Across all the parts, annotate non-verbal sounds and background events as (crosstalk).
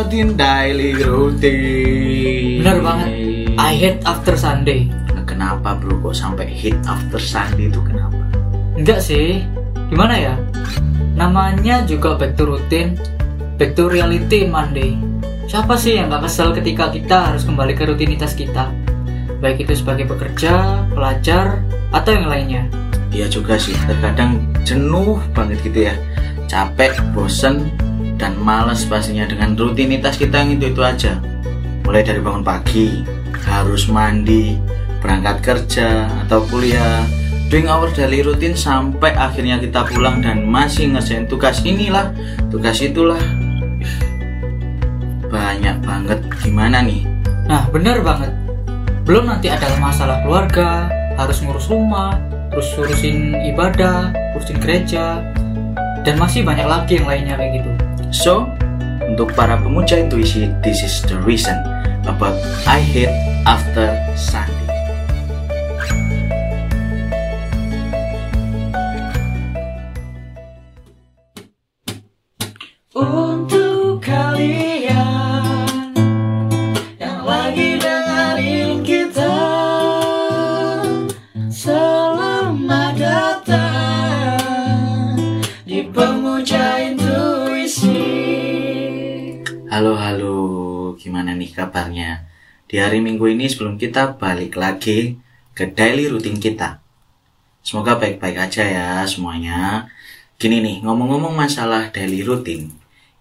routine, daily routine. Bener banget. I hate after Sunday. Kenapa bro kok sampai hit after Sunday itu kenapa? Enggak sih. Gimana ya? Namanya juga back to routine, back to reality Monday. Siapa sih yang gak kesel ketika kita harus kembali ke rutinitas kita? Baik itu sebagai pekerja, pelajar, atau yang lainnya. Iya juga sih, terkadang jenuh banget gitu ya. Capek, bosen, dan males pastinya dengan rutinitas kita yang itu-itu aja. Mulai dari bangun pagi, harus mandi, berangkat kerja atau kuliah, doing our daily routine sampai akhirnya kita pulang dan masih ngerjain tugas inilah, tugas itulah. Banyak banget gimana nih? Nah, bener banget. Belum nanti ada masalah keluarga, harus ngurus rumah, terus urusin ibadah, urusin gereja, dan masih banyak lagi yang lainnya kayak gitu. So, untuk para pemuja intuisi, this is the reason about I hate after Sunday. Untuk kalian yang lagi dengerin kita, selamat datang di Pemuja Intuisi. Halo halo, gimana nih kabarnya? Di hari Minggu ini sebelum kita balik lagi ke daily routine kita. Semoga baik-baik aja ya semuanya. Gini nih, ngomong-ngomong masalah daily routine.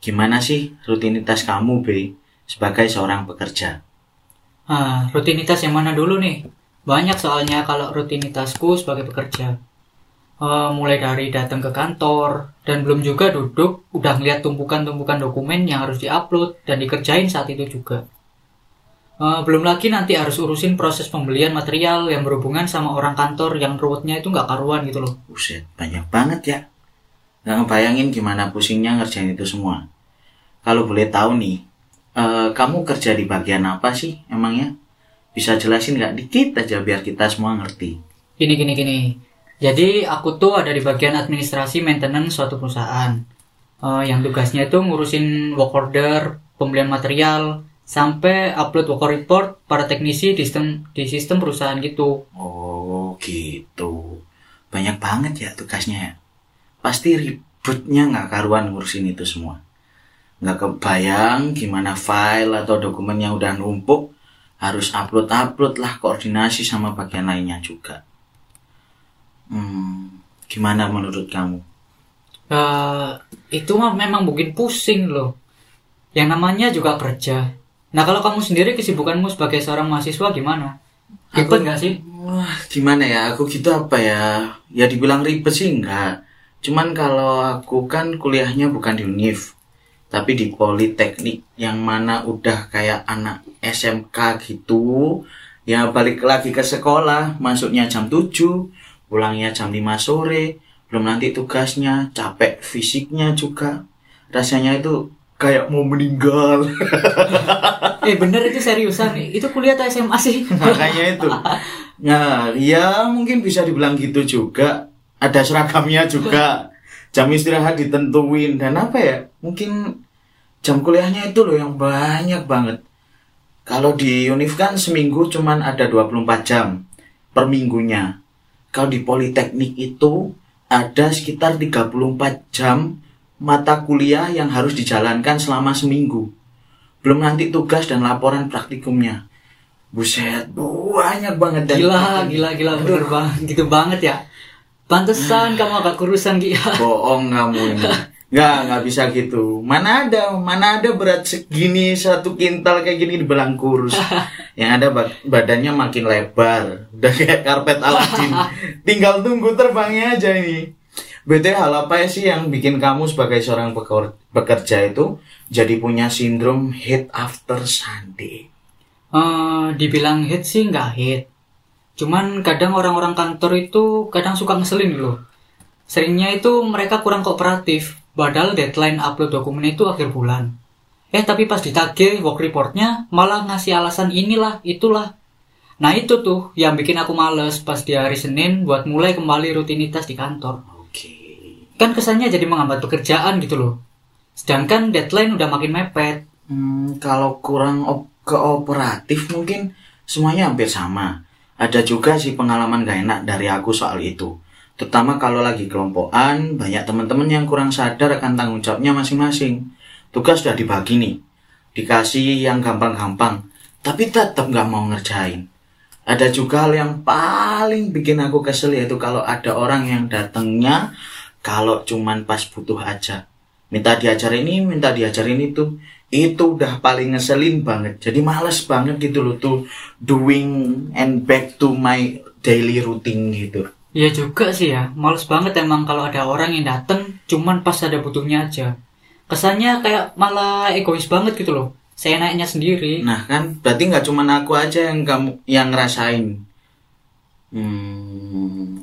Gimana sih rutinitas kamu, B, sebagai seorang pekerja? Ah, rutinitas yang mana dulu nih? Banyak soalnya kalau rutinitasku sebagai pekerja. Eh, mulai dari datang ke kantor, dan belum juga duduk, udah ngeliat tumpukan-tumpukan dokumen yang harus diupload dan dikerjain saat itu juga. Eh, belum lagi nanti harus urusin proses pembelian material yang berhubungan sama orang kantor yang ruwetnya itu nggak karuan gitu loh. Buset, banyak banget ya. Nggak ngebayangin gimana pusingnya ngerjain itu semua. Kalau boleh tahu nih, eh, kamu kerja di bagian apa sih emangnya? Bisa jelasin nggak dikit aja biar kita semua ngerti. Gini gini gini. Jadi aku tuh ada di bagian administrasi maintenance suatu perusahaan. Eh, yang tugasnya itu ngurusin work order, pembelian material, sampai upload work report para teknisi di sistem di sistem perusahaan gitu. Oh gitu. Banyak banget ya tugasnya ya. Pasti ribetnya nggak karuan ngurusin itu semua. Nggak kebayang gimana file atau dokumen yang udah numpuk harus upload-upload lah koordinasi sama bagian lainnya juga. Hmm, gimana menurut kamu? Eh, itu mah memang bikin pusing loh. Yang namanya juga kerja. Nah kalau kamu sendiri kesibukanmu sebagai seorang mahasiswa gimana? Ribet nggak sih? Wah, gimana ya? Aku gitu apa ya? Ya dibilang ribet sih enggak. Cuman kalau aku kan kuliahnya bukan di UNIF, tapi di Politeknik yang mana udah kayak anak SMK gitu. Ya balik lagi ke sekolah, masuknya jam 7, pulangnya jam 5 sore, belum nanti tugasnya, capek fisiknya juga. Rasanya itu kayak mau meninggal. (laughs) Eh bener itu seriusan nih. Itu kuliah atau SMA sih? (laughs) makanya itu nah ya mungkin bisa dibilang gitu juga ada seragamnya juga jam istirahat ditentuin dan apa ya mungkin jam kuliahnya itu loh yang banyak banget kalau di univ kan seminggu cuman ada 24 jam per minggunya kalau di politeknik itu ada sekitar 34 jam mata kuliah yang harus dijalankan selama seminggu belum nanti tugas dan laporan praktikumnya Buset, banyak banget dan Gila, gila, gila, bener banget, gitu banget ya. Pantesan kamu agak kurusan gitu. (laughs) Bohong kamu ini. Nggak, nggak bisa gitu. Mana ada, mana ada berat segini satu kintal kayak gini dibilang kurus. (laughs) Yang ada ba- badannya makin lebar. Udah kayak karpet Aladin. (laughs) Tinggal tunggu terbangnya aja ini. BT hal apa sih yang bikin kamu sebagai seorang pekerja itu jadi punya sindrom hit after Sunday? Eh, dibilang hit sih nggak hit. Cuman kadang orang-orang kantor itu kadang suka ngeselin loh. Seringnya itu mereka kurang kooperatif. Padahal deadline upload dokumen itu akhir bulan. Eh tapi pas ditagih work reportnya malah ngasih alasan inilah, itulah. Nah itu tuh yang bikin aku males pas di hari Senin buat mulai kembali rutinitas di kantor. Oke. Kan kesannya jadi menghambat pekerjaan gitu loh. Sedangkan deadline udah makin mepet. Hmm, kalau kurang op- kooperatif mungkin semuanya hampir sama. Ada juga sih pengalaman gak enak dari aku soal itu. Terutama kalau lagi kelompokan, banyak teman-teman yang kurang sadar akan tanggung jawabnya masing-masing. Tugas sudah dibagi nih. Dikasih yang gampang-gampang, tapi tetap gak mau ngerjain. Ada juga hal yang paling bikin aku kesel yaitu kalau ada orang yang datangnya kalau cuman pas butuh aja. Minta diajar ini, minta diajarin itu. Itu udah paling ngeselin banget. Jadi males banget gitu loh tuh doing and back to my daily routine gitu. Iya juga sih ya, males banget emang kalau ada orang yang dateng cuman pas ada butuhnya aja. Kesannya kayak malah egois banget gitu loh. Saya naiknya sendiri. Nah kan berarti nggak cuma aku aja yang kamu yang ngerasain. Hmm,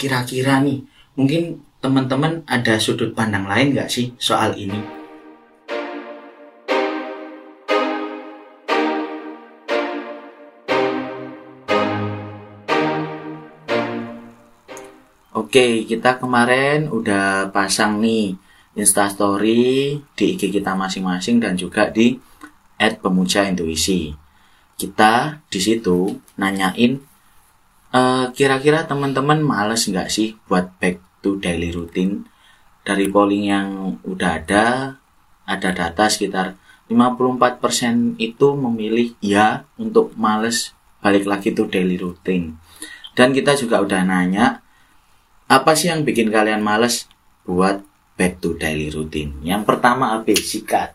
kira-kira nih mungkin teman-teman ada sudut pandang lain nggak sih soal ini? Oke, kita kemarin udah pasang nih instastory di IG kita masing-masing dan juga di at pemuja intuisi. Kita di situ nanyain eh, kira-kira teman-teman males nggak sih buat back to daily routine dari polling yang udah ada ada data sekitar 54% itu memilih ya untuk males balik lagi to daily routine dan kita juga udah nanya apa sih yang bikin kalian males buat back to daily routine yang pertama apa sikat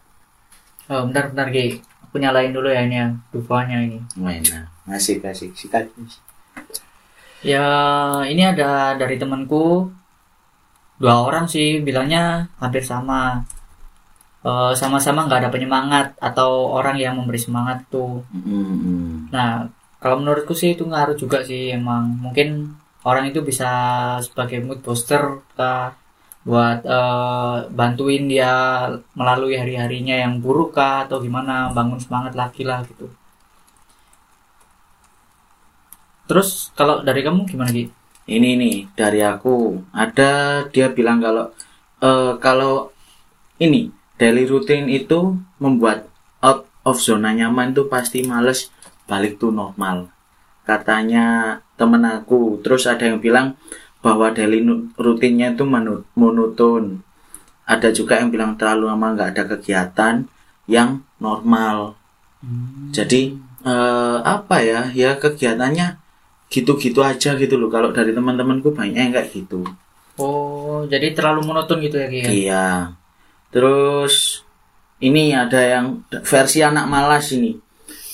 Oh, bentar bentar Ki. Aku nyalain dulu ya ini yang dupanya ini. mana ngasih kasih sikat Ya, ini ada dari temanku dua orang sih bilangnya hampir sama. Eh, sama-sama nggak ada penyemangat atau orang yang memberi semangat tuh. Hmm, Nah, kalau menurutku sih itu ngaruh juga sih emang mungkin orang itu bisa sebagai mood booster kah buat eh, bantuin dia melalui hari-harinya yang buruk kah atau gimana bangun semangat lagi lah gitu. Terus kalau dari kamu gimana Ki? ini nih dari aku ada dia bilang kalau eh, kalau ini daily routine itu membuat out of zona nyaman tuh pasti males balik tuh normal katanya temen aku. Terus ada yang bilang bahwa daily rutinnya itu monoton ada juga yang bilang terlalu lama nggak ada kegiatan yang normal. Jadi eh, apa ya? Ya kegiatannya gitu-gitu aja gitu loh. Kalau dari teman-temanku banyak yang kayak gitu. Oh, jadi terlalu monoton gitu ya Ki? ya? iya. Terus ini ada yang versi anak malas ini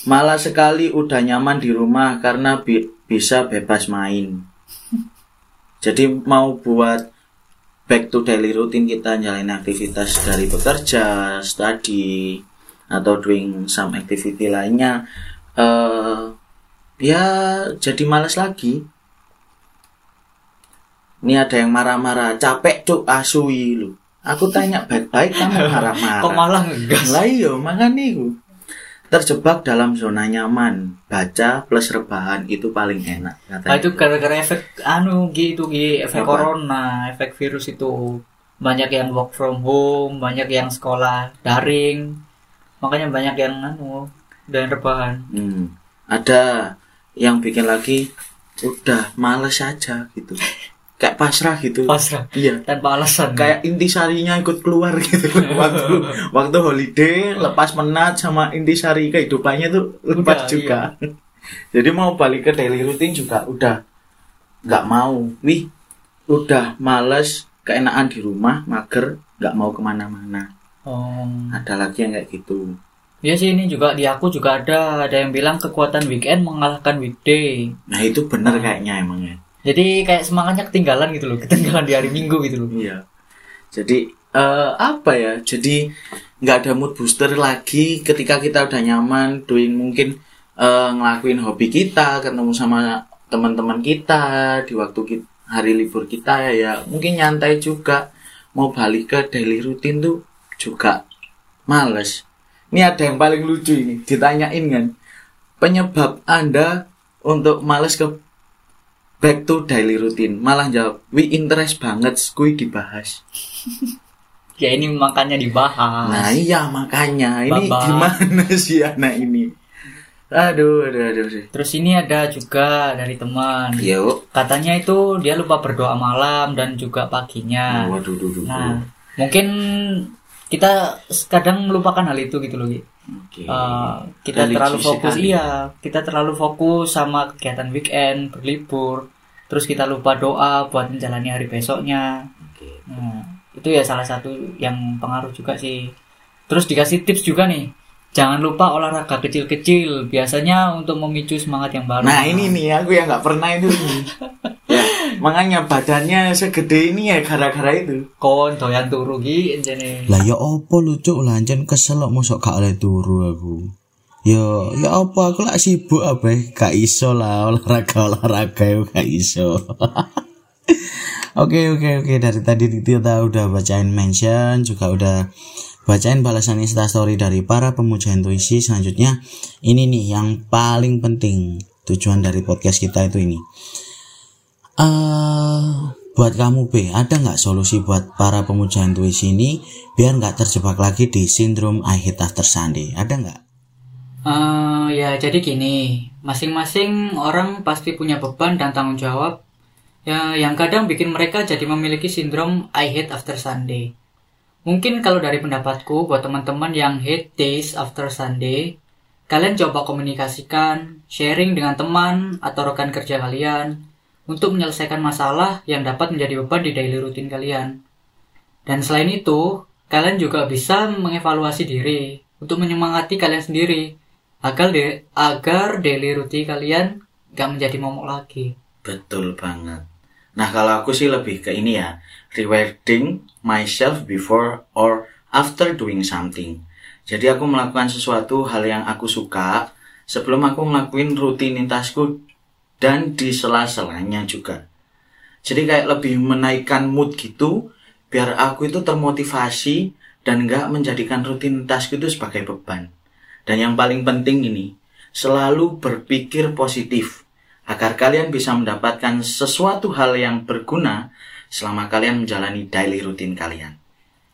malas sekali udah nyaman di rumah karena bi- bisa bebas main. Jadi mau buat back to daily routine kita nyalain aktivitas dari bekerja study atau doing some activity lainnya eh ya jadi malas lagi. Ini ada yang marah-marah capek cuk asui lu. Aku tanya baik-baik kamu (laughs) marah-marah? Kok malah ngegas? lah iya makanya itu terjebak dalam zona nyaman baca plus rebahan itu paling enak Nah, katanya itu gara-gara efek anu gitu Ki, efek Apa? corona, efek virus itu. Banyak yang work from home, banyak yang sekolah daring. Makanya banyak yang anu dan rebahan. Hmm, ada yang bikin lagi udah males aja gitu kayak pasrah gitu. Pasrah. Iya. Tanpa alasan. kayak intisarinya ikut keluar gitu. (laughs) Waktu waktu holiday lepas menat sama intisari kehidupannya tuh lepas Udah, juga. (laughs) jadi mau balik ke daily routine juga udah nggak mau. Wih udah males keenaan di rumah mager nggak mau ke mana-mana. Oh. ada lagi yang kayak gitu. Ya sih ini juga di aku juga ada. Ada yang bilang kekuatan weekend mengalahkan weekday. nah itu bener kayaknya emangnya Jadi kayak semangatnya ketinggalan gitu loh, ketinggalan di hari Minggu gitu loh. Iya. Jadi eh, apa ya? Jadi nggak ada mood booster lagi ketika kita udah nyaman doing mungkin eh, ngelakuin hobi kita, ketemu sama teman-teman kita di waktu ki- hari libur kita ya, ya mungkin nyantai juga. Mau balik ke daily routine tuh juga males. Ini ada yang paling lucu ini, ditanyain kan. Penyebab Anda untuk males ke back to daily routine malah jawab we interest banget kui dibahas (laughs) ya ini makanya dibahas. Nah iya makanya ini Babak. gimana (laughs) sih anak ini? Aduh, aduh, aduh sih. Terus ini ada juga dari teman. Yuk. Katanya itu dia lupa berdoa malam dan juga paginya. Waduh, duh, duh, duh. Nah, mungkin kita kadang melupakan hal itu gitu loh. Gi. Oke. Eh, kita Religi terlalu fokus sekali. iya, kita terlalu fokus sama kegiatan weekend, berlibur. Terus kita lupa doa buat menjalani hari besoknya. Oke. Nah, itu ya salah satu yang pengaruh juga sih. Terus dikasih tips juga nih. Jangan lupa olahraga kecil-kecil, biasanya untuk memicu semangat yang baru. Nah ini nih aku yang nggak pernah itu. (laughs) ya, makanya badannya segede ini ya gara-gara itu. kon doyan turu ki jane. Lah ya opo lucu lanjut kesel kok mosok gak oleh turu aku. Ya ya apa aku lak sibuk apa gak iso lah olahraga olahraga yo gak iso. (laughs) Oke oke oke dari tadi kita udah bacain mention juga udah bacain balasan instastory dari para pemuja intuisi selanjutnya ini nih yang paling penting tujuan dari podcast kita itu ini eh buat kamu B, ada nggak solusi buat para pemuja intuisi ini biar nggak terjebak lagi di sindrom I hate after Sunday? Ada nggak? Eh, ya jadi gini, masing-masing orang pasti punya beban dan tanggung jawab ya yang kadang bikin mereka jadi memiliki sindrom I hate after Sunday. Mungkin kalau dari pendapatku buat teman-teman yang hate days after Sunday, kalian coba komunikasikan, sharing dengan teman atau rekan kerja kalian untuk menyelesaikan masalah yang dapat menjadi beban di daily rutin kalian. Dan selain itu, kalian juga bisa mengevaluasi diri untuk menyemangati kalian sendiri agar de- agar daily rutin kalian gak menjadi momok lagi. Betul banget. Nah kalau aku sih lebih ke ini ya, rewarding myself before or after doing something. Jadi aku melakukan sesuatu hal yang aku suka sebelum aku ngelakuin rutinitasku dan di sela-selanya juga. Jadi kayak lebih menaikkan mood gitu, biar aku itu termotivasi dan nggak menjadikan rutinitasku itu sebagai beban. Dan yang paling penting ini, selalu berpikir positif agar kalian bisa mendapatkan sesuatu hal yang berguna selama kalian menjalani daily rutin kalian.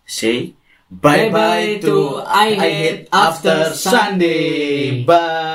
Say bye bye to I hate after Sunday. Bye.